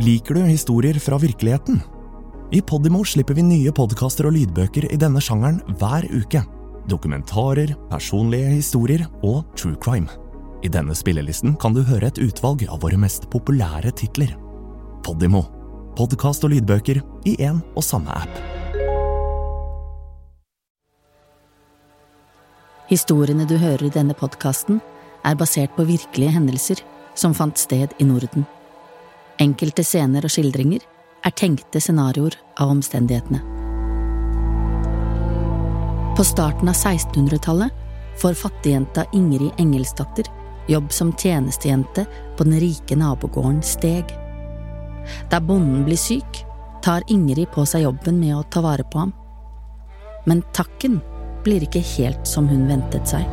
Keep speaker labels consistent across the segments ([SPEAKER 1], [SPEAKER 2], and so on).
[SPEAKER 1] Liker du historier fra virkeligheten? I Podimo slipper vi nye podkaster og lydbøker i denne sjangeren hver uke. Dokumentarer, personlige historier og true crime. I denne spillelisten kan du høre et utvalg av våre mest populære titler. Podimo. Podkast og lydbøker i én og samme app.
[SPEAKER 2] Historiene du hører i denne podkasten, er basert på virkelige hendelser som fant sted i Norden. Enkelte scener og skildringer er tenkte scenarioer av omstendighetene. På starten av 1600-tallet får fattigjenta Ingrid Engelsdatter jobb som tjenestejente på den rike nabogården Steg. Da bonden blir syk, tar Ingrid på seg jobben med å ta vare på ham. Men takken blir ikke helt som hun ventet seg.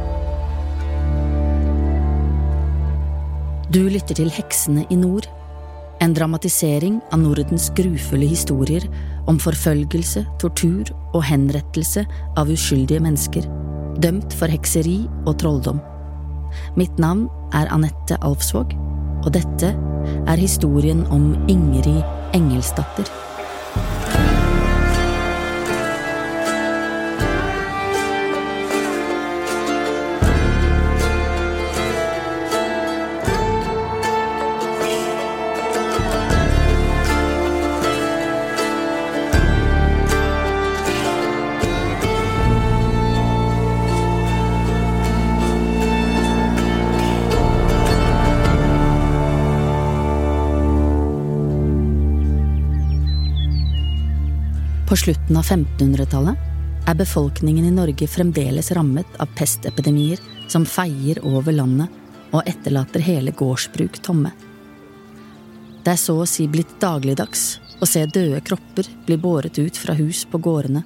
[SPEAKER 2] Du lytter til Heksene i nord, en dramatisering av Nordens grufulle historier om forfølgelse, tortur og henrettelse av uskyldige mennesker, dømt for hekseri og trolldom. Mitt navn er Anette Alfsvåg, og dette er historien om Ingrid Engelsdatter. På slutten av 1500-tallet er befolkningen i Norge fremdeles rammet av pestepidemier som feier over landet og etterlater hele gårdsbruk tomme. Det er så å si blitt dagligdags å se døde kropper bli båret ut fra hus på gårdene,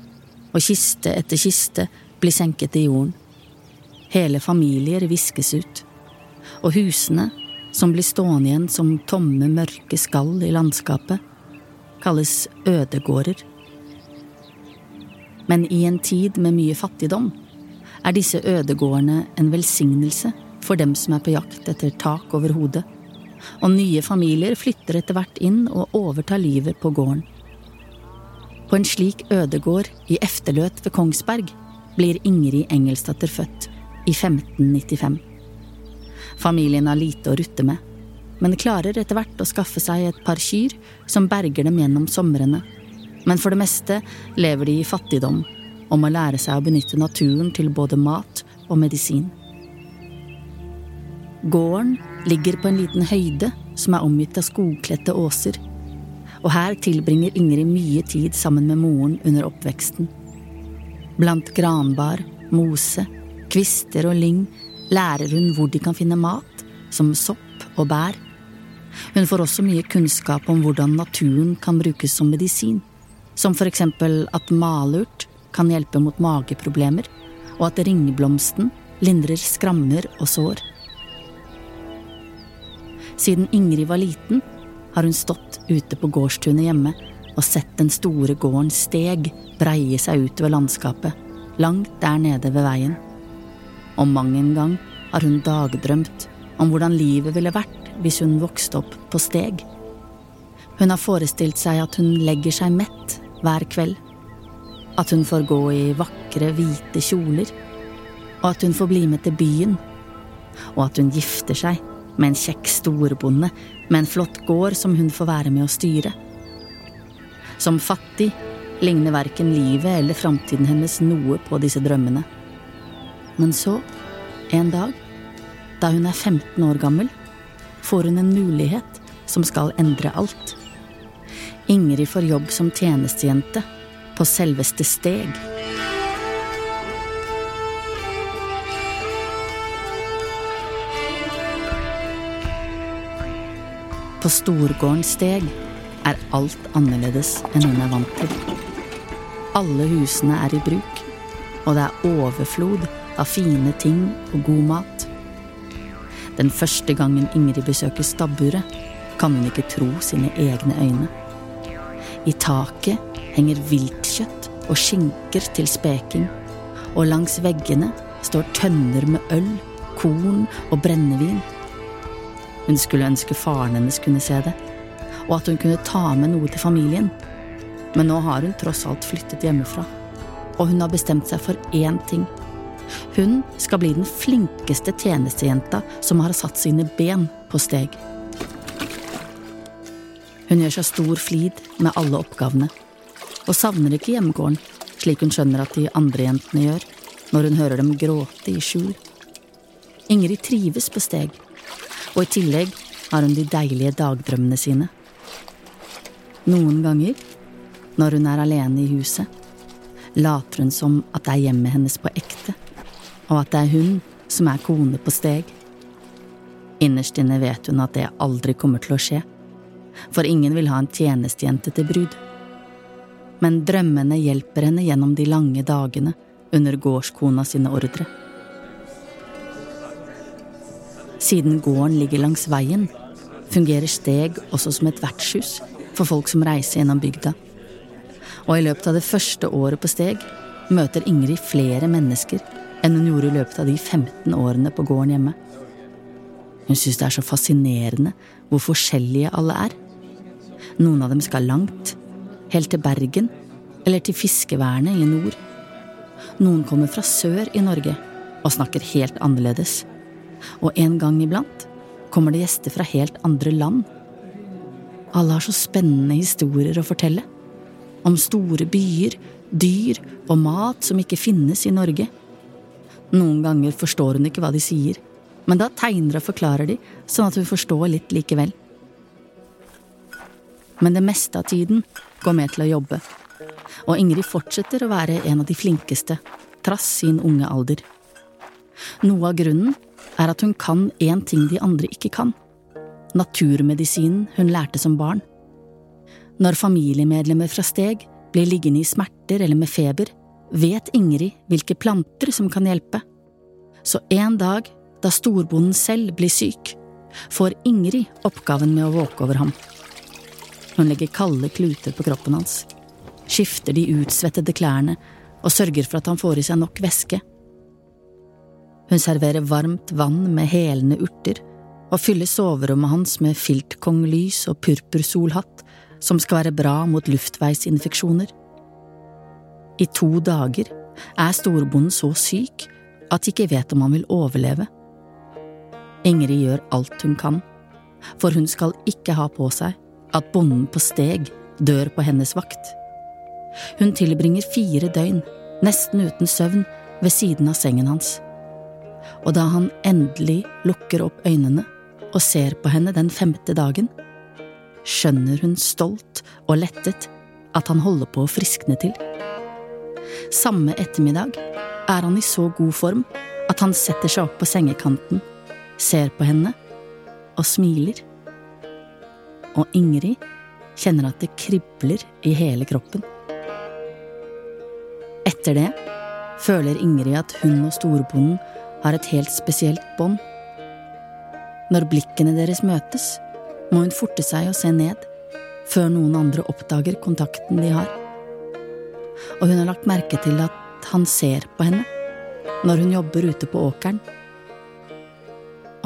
[SPEAKER 2] og kiste etter kiste blir senket i jorden. Hele familier viskes ut, og husene, som blir stående igjen som tomme, mørke skall i landskapet, kalles ødegårder. Men i en tid med mye fattigdom er disse ødegårdene en velsignelse for dem som er på jakt etter tak over hodet, og nye familier flytter etter hvert inn og overtar livet på gården. På en slik ødegård i Efterløt ved Kongsberg blir Ingrid Engelsdatter født i 1595. Familien har lite å rutte med, men klarer etter hvert å skaffe seg et par kyr som berger dem gjennom somrene men for det meste lever de i fattigdom og må lære seg å benytte naturen til både mat og medisin. Gården ligger på en liten høyde som er omgitt av skogkledte åser, og her tilbringer Ingrid mye tid sammen med moren under oppveksten. Blant granbar, mose, kvister og lyng lærer hun hvor de kan finne mat, som sopp og bær. Hun får også mye kunnskap om hvordan naturen kan brukes som medisin som eksempel at malurt kan hjelpe mot mageproblemer, og at ringblomsten lindrer skrammer og sår. Siden Ingrid var liten, har hun stått ute på gårdstunet hjemme og sett den store gårdens Steg breie seg utover landskapet, langt der nede ved veien. Og mang en gang har hun dagdrømt om hvordan livet ville vært hvis hun vokste opp på Steg. Hun har forestilt seg at hun legger seg mett hver kveld. At hun får gå i vakre, hvite kjoler. Og at hun får bli med til byen. Og at hun gifter seg med en kjekk storbonde med en flott gård som hun får være med å styre. Som fattig ligner verken livet eller framtiden hennes noe på disse drømmene. Men så, en dag, da hun er 15 år gammel, får hun en mulighet som skal endre alt. Ingrid får jobb som tjenestejente på selveste Steg. På storgården Steg er alt annerledes enn hun er vant til. Alle husene er i bruk, og det er overflod av fine ting og god mat. Den første gangen Ingrid besøker stabburet, kan hun ikke tro sine egne øyne. I taket henger viltkjøtt og skinker til speking, og langs veggene står tønner med øl, korn og brennevin. Hun skulle ønske faren hennes kunne se det, og at hun kunne ta med noe til familien. Men nå har hun tross alt flyttet hjemmefra, og hun har bestemt seg for én ting. Hun skal bli den flinkeste tjenestejenta som har satt sine ben på steg. Hun gjør seg stor flid med alle oppgavene, og savner ikke hjemgården, slik hun skjønner at de andre jentene gjør, når hun hører dem gråte i skjul. Ingrid trives på steg, og i tillegg har hun de deilige dagdrømmene sine. Noen ganger, når hun er alene i huset, later hun som at det er hjemmet hennes på ekte, og at det er hun som er kone på steg. Innerst inne vet hun at det aldri kommer til å skje, for ingen vil ha en tjenestejente til brud. Men drømmene hjelper henne gjennom de lange dagene under gårdskona sine ordre. Siden gården ligger langs veien, fungerer Steg også som et vertshus for folk som reiser gjennom bygda. Og i løpet av det første året på Steg møter Ingrid flere mennesker enn hun gjorde i løpet av de 15 årene på gården hjemme. Hun syns det er så fascinerende hvor forskjellige alle er. Noen av dem skal langt, helt til Bergen, eller til fiskevernet i nord. Noen kommer fra sør i Norge og snakker helt annerledes. Og en gang iblant kommer det gjester fra helt andre land. Alle har så spennende historier å fortelle. Om store byer, dyr og mat som ikke finnes i Norge. Noen ganger forstår hun ikke hva de sier, men da tegner og forklarer de, sånn at hun forstår litt likevel. Men det meste av tiden går med til å jobbe, og Ingrid fortsetter å være en av de flinkeste, trass sin unge alder. Noe av grunnen er at hun kan én ting de andre ikke kan – naturmedisinen hun lærte som barn. Når familiemedlemmer fra Steg blir liggende i smerter eller med feber, vet Ingrid hvilke planter som kan hjelpe. Så en dag, da storbonden selv blir syk, får Ingrid oppgaven med å våke over ham. Hun legger kalde kluter på kroppen hans, skifter de utsvettede klærne og sørger for at han får i seg nok væske. Hun serverer varmt vann med helende urter og fyller soverommet hans med filtkonglys og purpursolhatt som skal være bra mot luftveisinfeksjoner. I to dager er storbonden så syk at de ikke vet om han vil overleve. Ingrid gjør alt hun kan, for hun skal ikke ha på seg at bonden på steg dør på hennes vakt. Hun tilbringer fire døgn, nesten uten søvn, ved siden av sengen hans. Og da han endelig lukker opp øynene og ser på henne den femte dagen, skjønner hun stolt og lettet at han holder på å friskne til. Samme ettermiddag er han i så god form at han setter seg opp på sengekanten, ser på henne og smiler. Og Ingrid kjenner at det kribler i hele kroppen. Etter det føler Ingrid at hun og storbonden har et helt spesielt bånd. Når blikkene deres møtes, må hun forte seg å se ned, før noen andre oppdager kontakten de har. Og hun har lagt merke til at han ser på henne når hun jobber ute på åkeren.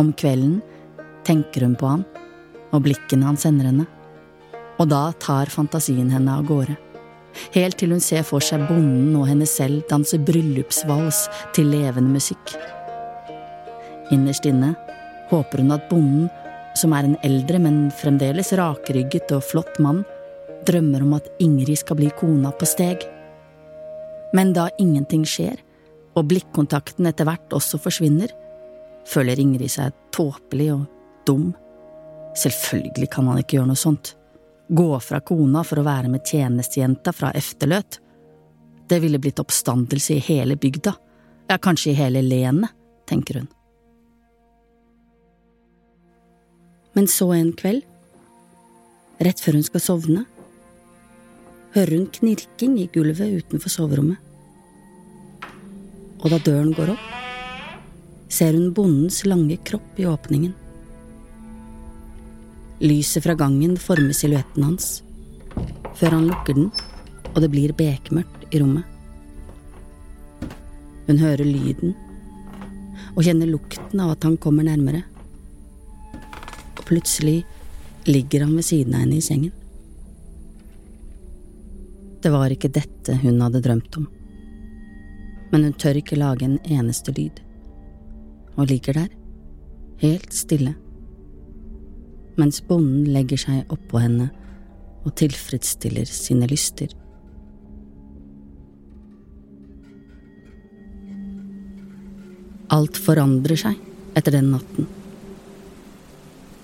[SPEAKER 2] Om kvelden tenker hun på han og blikkene han sender henne, og da tar fantasien henne av gårde. Helt til hun ser for seg bonden og henne selv danse bryllupsvals til levende musikk. Innerst inne håper hun at bonden som er en eldre, men fremdeles rakrygget og flott mann, drømmer om at Ingrid skal bli kona på steg. Men da ingenting skjer, og blikkontakten etter hvert også forsvinner, føler Ingrid seg tåpelig og dum. Selvfølgelig kan han ikke gjøre noe sånt. Gå fra kona for å være med tjenestejenta fra efterløt. Det ville blitt oppstandelse i hele bygda, ja, kanskje i hele lenet, tenker hun. Men så en kveld, rett før hun skal sovne, hører hun knirking i gulvet utenfor soverommet. Og da døren går opp, ser hun bondens lange kropp i åpningen. Lyset fra gangen former silhuetten hans, før han lukker den og det blir bekmørkt i rommet. Hun hører lyden og kjenner lukten av at han kommer nærmere. Og plutselig ligger han ved siden av henne i sengen. Det var ikke dette hun hadde drømt om, men hun tør ikke lage en eneste lyd, og ligger der, helt stille, mens bonden legger seg oppå henne og tilfredsstiller sine lyster. Alt forandrer seg etter den natten.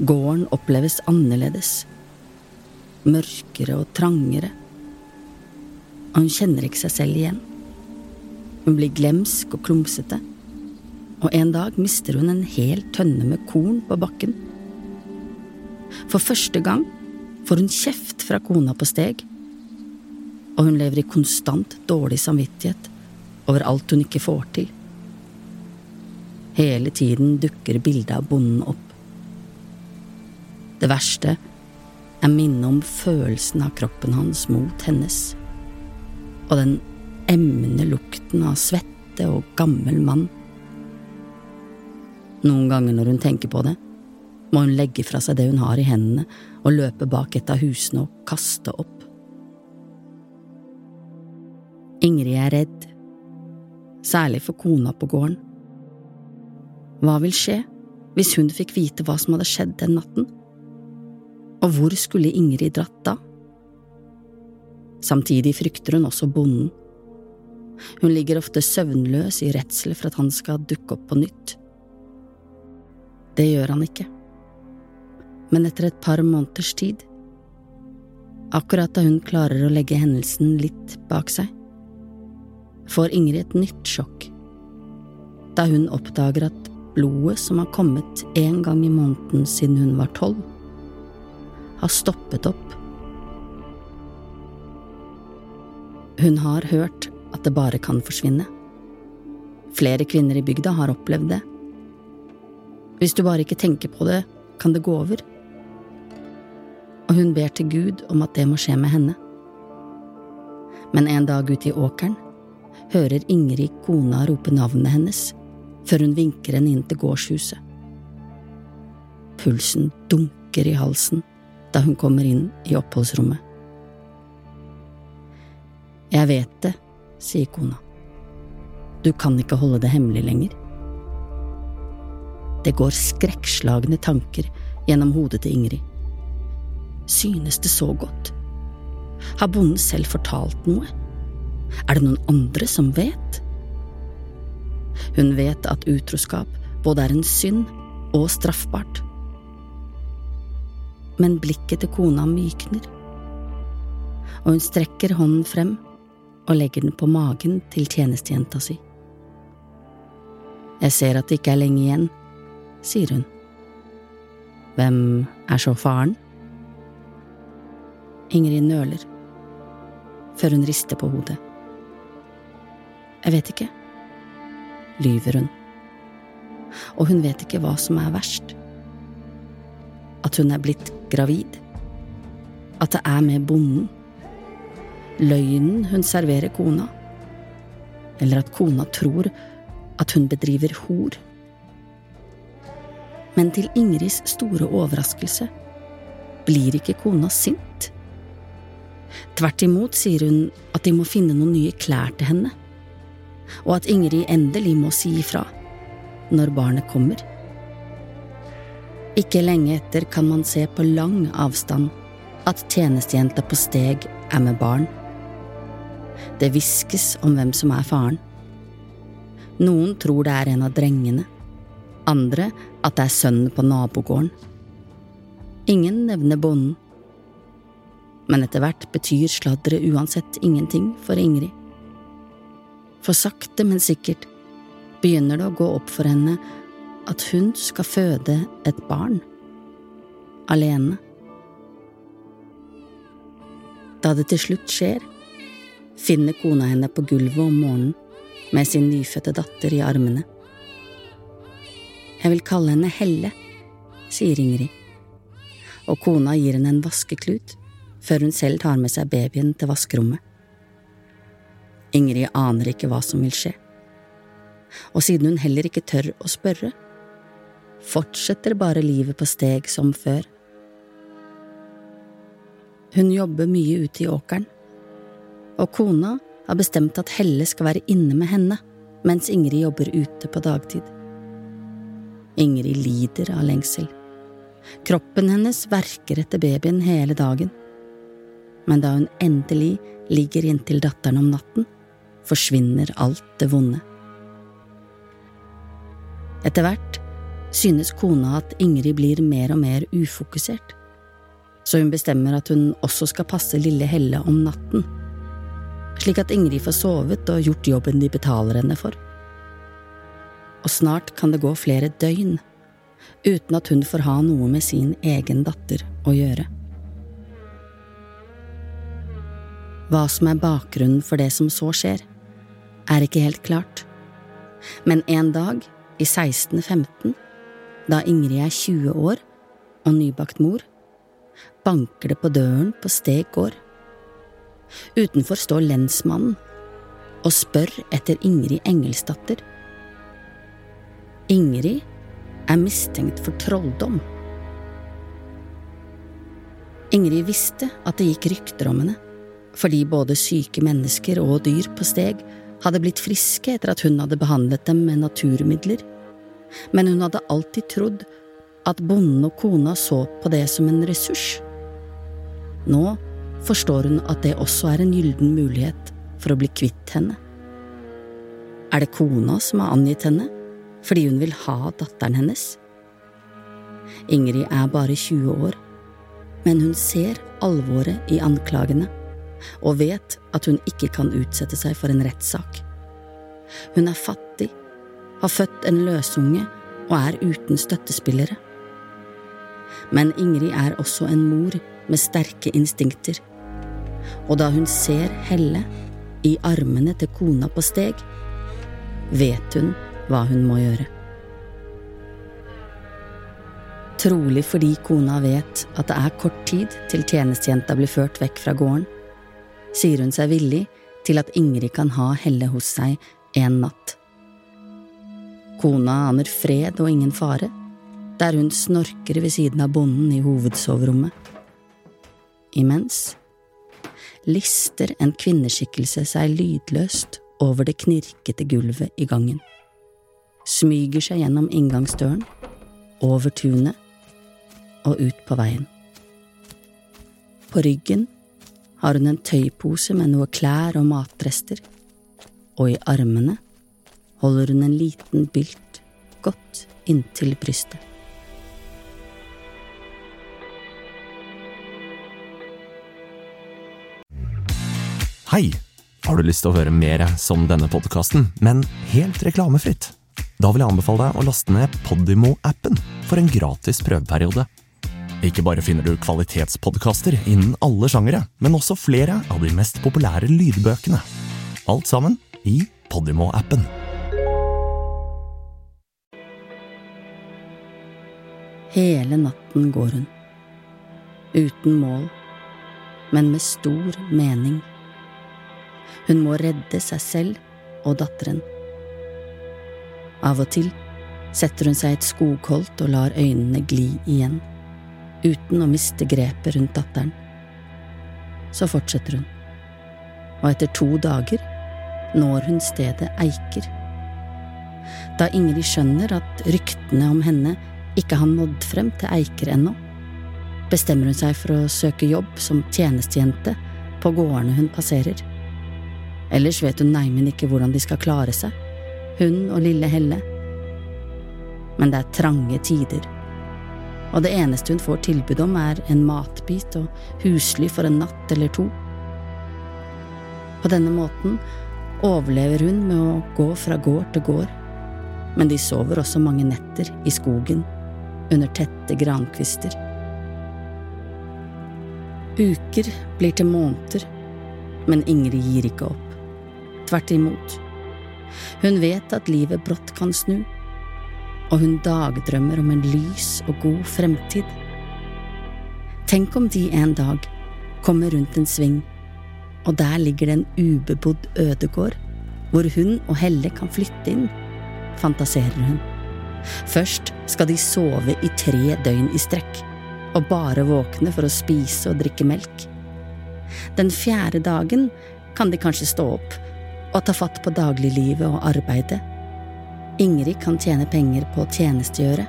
[SPEAKER 2] Gården oppleves annerledes, mørkere og trangere, og hun kjenner ikke seg selv igjen. Hun blir glemsk og klumsete, og en dag mister hun en hel tønne med korn på bakken. For første gang får hun kjeft fra kona på steg, og hun lever i konstant dårlig samvittighet over alt hun ikke får til. Hele tiden dukker bildet av bonden opp. Det verste er minnet om følelsen av kroppen hans mot hennes, og den emne lukten av svette og gammel mann. Noen ganger når hun tenker på det, må hun legge fra seg det hun har i hendene, og løpe bak et av husene og kaste opp. Ingrid er redd, særlig for kona på gården. Hva vil skje hvis hun fikk vite hva som hadde skjedd den natten? Og hvor skulle Ingrid dratt da? Samtidig frykter hun også bonden. Hun ligger ofte søvnløs i redsel for at han skal dukke opp på nytt. Det gjør han ikke. Men etter et par måneders tid, akkurat da hun klarer å legge hendelsen litt bak seg, får Ingrid et nytt sjokk da hun oppdager at blodet som har kommet en gang i måneden siden hun var tolv, har stoppet opp. Hun har hørt at det bare kan forsvinne. Flere kvinner i bygda har opplevd det. Hvis du bare ikke tenker på det, kan det gå over. Og hun ber til Gud om at det må skje med henne. Men en dag ute i åkeren hører Ingrid kona rope navnet hennes før hun vinker henne inn til gårdshuset. Pulsen dunker i halsen da hun kommer inn i oppholdsrommet. Jeg vet det, sier kona. Du kan ikke holde det hemmelig lenger. Det går skrekkslagne tanker gjennom hodet til Ingrid. Synes det så godt? Har bonden selv fortalt noe? Er det noen andre som vet? Hun vet at utroskap både er en synd og straffbart. Men blikket til kona mykner, og hun strekker hånden frem og legger den på magen til tjenestejenta si. Jeg ser at det ikke er lenge igjen, sier hun. Hvem er så faren? Ingrid nøler, før hun rister på hodet. Jeg vet ikke lyver hun. Og hun vet ikke hva som er verst. At hun er blitt gravid. At det er med bonden. Løgnen hun serverer kona. Eller at kona tror at hun bedriver hor. Men til Ingrids store overraskelse blir ikke kona sint. Tvert imot sier hun at de må finne noen nye klær til henne og at Ingrid endelig må si ifra når barnet kommer. Ikke lenge etter kan man se på lang avstand at tjenestejenta på steg er med barn. Det hviskes om hvem som er faren. Noen tror det er en av drengene, andre at det er sønnen på nabogården. Ingen nevner bonden. Men etter hvert betyr sladderet uansett ingenting for Ingrid. For sakte, men sikkert begynner det å gå opp for henne at hun skal føde et barn. Alene. Da det til slutt skjer, finner kona henne på gulvet om morgenen med sin nyfødte datter i armene. Jeg vil kalle henne Helle, sier Ingrid, og kona gir henne en vaskeklut før hun selv tar med seg babyen til vaskerommet. Ingrid aner ikke hva som vil skje. Og siden hun heller ikke tør å spørre, fortsetter bare livet på steg som før. Hun jobber mye ute i åkeren, og kona har bestemt at Helle skal være inne med henne mens Ingrid jobber ute på dagtid. Ingrid lider av lengsel. Kroppen hennes verker etter babyen hele dagen. Men da hun endelig ligger inntil datteren om natten, forsvinner alt det vonde. Etter hvert synes kona at Ingrid blir mer og mer ufokusert, så hun bestemmer at hun også skal passe lille Helle om natten, slik at Ingrid får sovet og gjort jobben de betaler henne for. Og snart kan det gå flere døgn uten at hun får ha noe med sin egen datter å gjøre. Hva som er bakgrunnen for det som så skjer, er ikke helt klart, men en dag i 1615, da Ingrid er 20 år og nybakt mor, banker det på døren på Steg gård. Utenfor står lensmannen og spør etter Ingrid Engelsdatter. Ingrid er mistenkt for trolldom. Ingrid visste at det gikk rykter om henne, fordi både syke mennesker og dyr på Steg hadde blitt friske etter at hun hadde behandlet dem med naturmidler men hun hadde alltid trodd at bonden og kona så på det som en ressurs. Nå forstår hun at det også er en gylden mulighet for å bli kvitt henne. Er det kona som har angitt henne fordi hun vil ha datteren hennes? Ingrid er bare 20 år, men hun ser alvoret i anklagene og vet at hun ikke kan utsette seg for en rettssak. Hun er fattig har født en løsunge og er uten støttespillere. Men Ingrid er også en mor med sterke instinkter, og da hun ser Helle i armene til kona på steg, vet hun hva hun må gjøre. Trolig fordi kona vet at det er kort tid til tjenestejenta blir ført vekk fra gården, sier hun seg villig til at Ingrid kan ha Helle hos seg en natt. Kona aner fred og ingen fare, der hun snorker ved siden av bonden i hovedsoverommet. Imens lister en kvinneskikkelse seg lydløst over det knirkete gulvet i gangen, smyger seg gjennom inngangsdøren, over tunet og ut på veien. På ryggen har hun en tøypose med noe klær og matrester, og i armene holder hun en liten bylt godt inntil brystet.
[SPEAKER 1] Hei! Har du lyst til å høre mer som denne podkasten, men helt reklamefritt? Da vil jeg anbefale deg å laste ned Podimo-appen for en gratis prøveperiode. Ikke bare finner du kvalitetspodkaster innen alle sjangere, men også flere av de mest populære lydbøkene. Alt sammen i Podimo-appen.
[SPEAKER 2] Hele natten går hun. Uten mål, men med stor mening. Hun må redde seg selv og datteren. Av og til setter hun seg i et skogholt og lar øynene gli igjen, uten å miste grepet rundt datteren. Så fortsetter hun, og etter to dager når hun stedet Eiker. Da Ingrid skjønner at ryktene om henne ikke har nådd frem til Eiker ennå, bestemmer hun seg for å søke jobb som tjenestejente på gårdene hun passerer. Ellers vet hun neimen ikke hvordan de skal klare seg, hun og lille Helle. Men det er trange tider, og det eneste hun får tilbud om, er en matbit og husly for en natt eller to. På denne måten overlever hun med å gå fra gård til gård, men de sover også mange netter i skogen under tette grankvister. Uker blir til måneder, men Ingrid gir ikke opp. Tvert imot. Hun vet at livet brått kan snu, og hun dagdrømmer om en lys og god fremtid. Tenk om de en dag kommer rundt en sving, og der ligger det en ubebodd ødegård hvor hun og Helle kan flytte inn, fantaserer hun. Først skal de sove i tre døgn i strekk, og bare våkne for å spise og drikke melk. Den fjerde dagen kan de kanskje stå opp og ta fatt på dagliglivet og arbeidet. Ingrid kan tjene penger på å tjenestegjøre,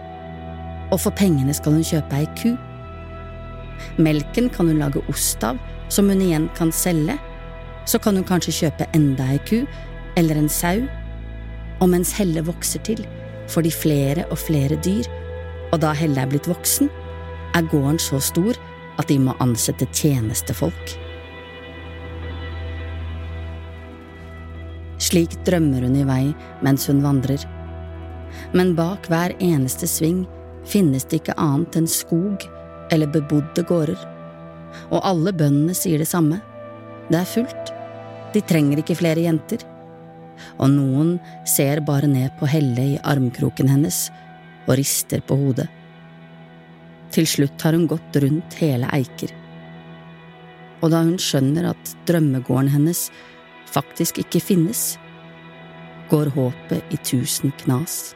[SPEAKER 2] og for pengene skal hun kjøpe ei ku. Melken kan hun lage ost av, som hun igjen kan selge. Så kan hun kanskje kjøpe enda ei ku, eller en sau. Og mens Helle vokser til, får de flere og flere dyr, og da Helle er blitt voksen, er gården så stor at de må ansette tjenestefolk. Slik drømmer hun i vei mens hun vandrer. Men bak hver eneste sving finnes det ikke annet enn skog eller bebodde gårder. Og alle bøndene sier det samme. Det er fullt. De trenger ikke flere jenter. Og noen ser bare ned på Helle i armkroken hennes og rister på hodet. Til slutt har hun gått rundt hele Eiker. Og da hun skjønner at drømmegården hennes faktisk ikke finnes, går håpet i tusen knas.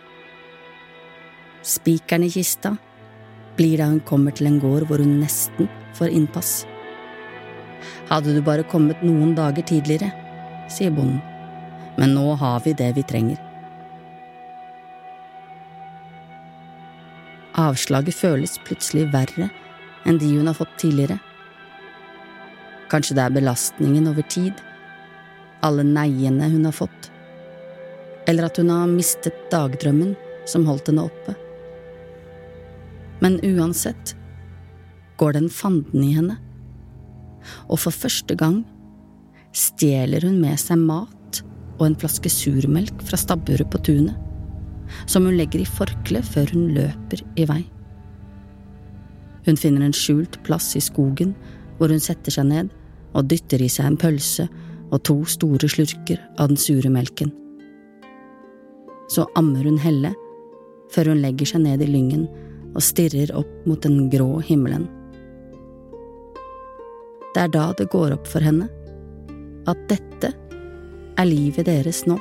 [SPEAKER 2] Spikeren i kista blir da hun kommer til en gård hvor hun nesten får innpass. Hadde du bare kommet noen dager tidligere, sier bonden, men nå har vi det vi trenger. Avslaget føles plutselig verre enn de hun har fått tidligere. Kanskje det er belastningen over tid, alle neiene hun har fått, eller at hun har mistet dagdrømmen som holdt henne oppe. Men uansett går den fanden i henne, og for første gang stjeler hun med seg mat og en flaske surmelk fra stabburet på tunet som hun legger i forkleet før hun løper i vei. Hun finner en skjult plass i skogen hvor hun setter seg ned og dytter i seg en pølse og to store slurker av den sure melken. Så ammer hun Helle før hun legger seg ned i lyngen og stirrer opp mot den grå himmelen. Det er da det går opp for henne at dette er livet deres nå.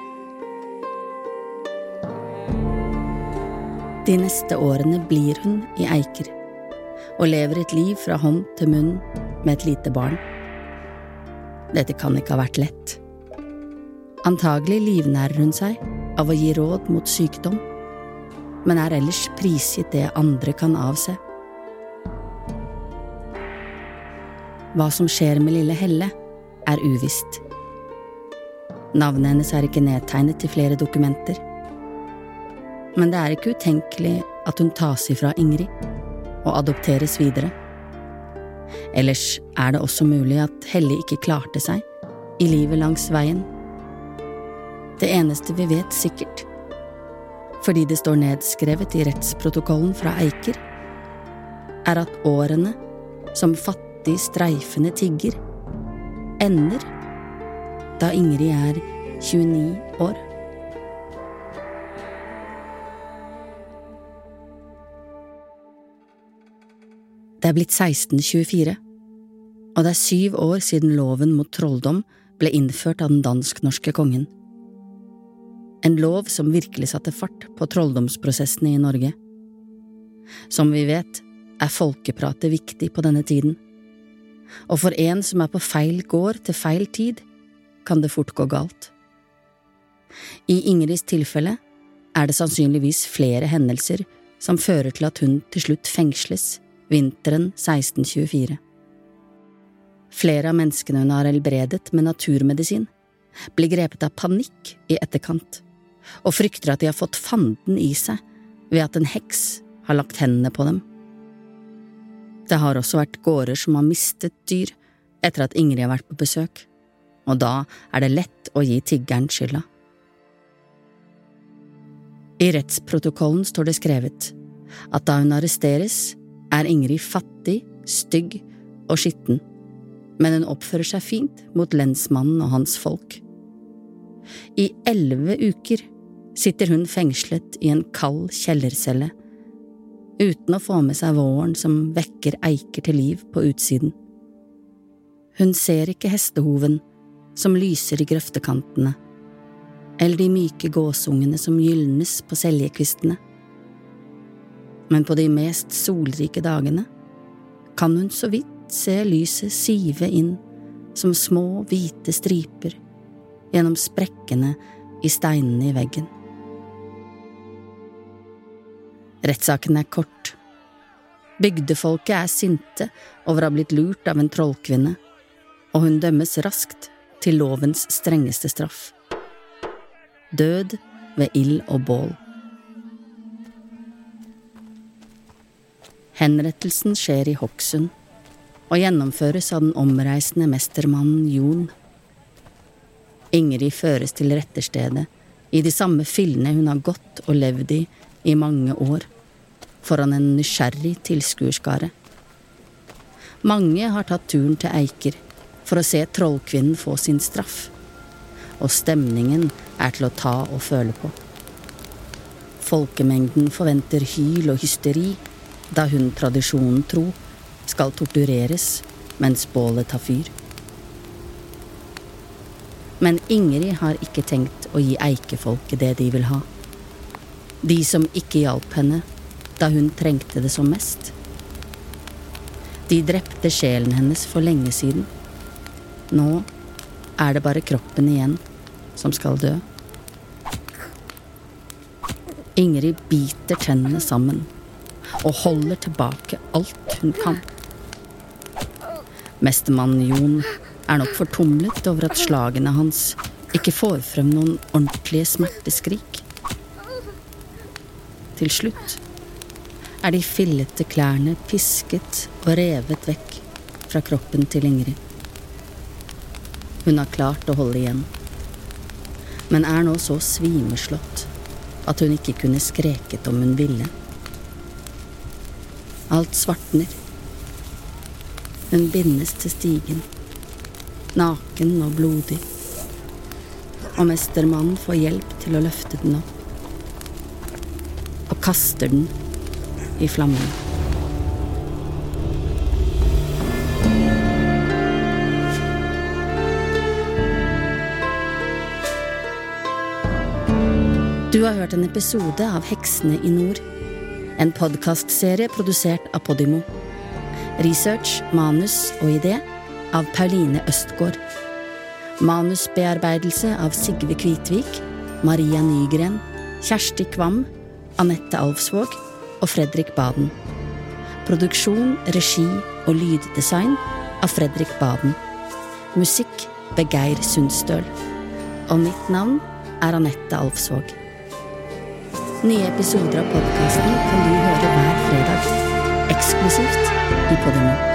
[SPEAKER 2] De neste årene blir hun i Eiker, og lever et liv fra hånd til munn med et lite barn. Dette kan ikke ha vært lett. Antagelig livnærer hun seg av å gi råd mot sykdom, men er ellers prisgitt det andre kan avse. Hva som skjer med lille Helle, er uvisst. Navnet hennes er ikke nedtegnet til flere dokumenter men det er ikke utenkelig at hun tas ifra Ingrid og adopteres videre. Ellers er det også mulig at Helle ikke klarte seg i livet langs veien. Det eneste vi vet sikkert, fordi det står nedskrevet i rettsprotokollen fra Eiker, er at årene som fattig, streifende tigger ender da Ingrid er 29 år. Det er blitt 1624, og det er syv år siden loven mot trolldom ble innført av den dansk-norske kongen. En lov som virkelig satte fart på trolldomsprosessene i Norge. Som vi vet, er folkepratet viktig på denne tiden, og for en som er på feil gård til feil tid, kan det fort gå galt. I Ingrids tilfelle er det sannsynligvis flere hendelser som fører til at hun til slutt fengsles vinteren 1624. Flere av menneskene hun har helbredet med naturmedisin, blir grepet av panikk i etterkant, og frykter at de har fått fanden i seg ved at en heks har lagt hendene på dem. Det har også vært gårder som har mistet dyr etter at Ingrid har vært på besøk, og da er det lett å gi tiggeren skylda. I rettsprotokollen står det skrevet at da hun arresteres, er Ingrid fattig, stygg og skitten, men hun oppfører seg fint mot lensmannen og hans folk. I elleve uker sitter hun fengslet i en kald kjellercelle, uten å få med seg våren som vekker eiker til liv på utsiden. Hun ser ikke hestehoven som lyser i grøftekantene, eller de myke gåsungene som gylnes på seljekvistene men på de mest solrike dagene kan hun så vidt se lyset sive inn som små, hvite striper gjennom sprekkene i steinene i veggen. Rettssaken er kort. Bygdefolket er sinte over å ha blitt lurt av en trollkvinne, og hun dømmes raskt til lovens strengeste straff. Død ved ild og bål. Henrettelsen skjer i Hokksund og gjennomføres av den omreisende mestermannen Jon. Ingrid føres til retterstedet, i de samme fillene hun har gått og levd i i mange år, foran en nysgjerrig tilskuerskare. Mange har tatt turen til Eiker for å se trollkvinnen få sin straff, og stemningen er til å ta og føle på. Folkemengden forventer hyl og hysteri da hun tradisjonen tro skal tortureres mens bålet tar fyr. Men Ingrid har ikke tenkt å gi eikefolket det de vil ha. De som ikke hjalp henne da hun trengte det som mest. De drepte sjelen hennes for lenge siden. Nå er det bare kroppen igjen som skal dø. Ingrid biter tennene sammen og holder tilbake alt hun kan. Mestermannen Jon er nok fortumlet over at slagene hans ikke får frem noen ordentlige smerteskrik. Til slutt er de fillete klærne pisket og revet vekk fra kroppen til Ingrid. Hun har klart å holde igjen, men er nå så svimeslått at hun ikke kunne skreket om hun ville. Alt svartner. Hun bindes til stigen, naken og blodig, og mestermannen får hjelp til å løfte den opp, og kaster den i flammene. Du har hørt en episode av Heksene i nord. En podkastserie produsert av Podimo. Research, manus og idé av Pauline Østgård. Manusbearbeidelse av Sigve Kvitvik, Maria Nygren, Kjersti Kvam, Anette Alvsvåg og Fredrik Baden. Produksjon, regi og lyddesign av Fredrik Baden. Musikk ved Geir Sundstøl. Og mitt navn er Anette Alvsvåg. Nye episoder av podkasten kan du høre hver fredag, eksklusivt i Podimo.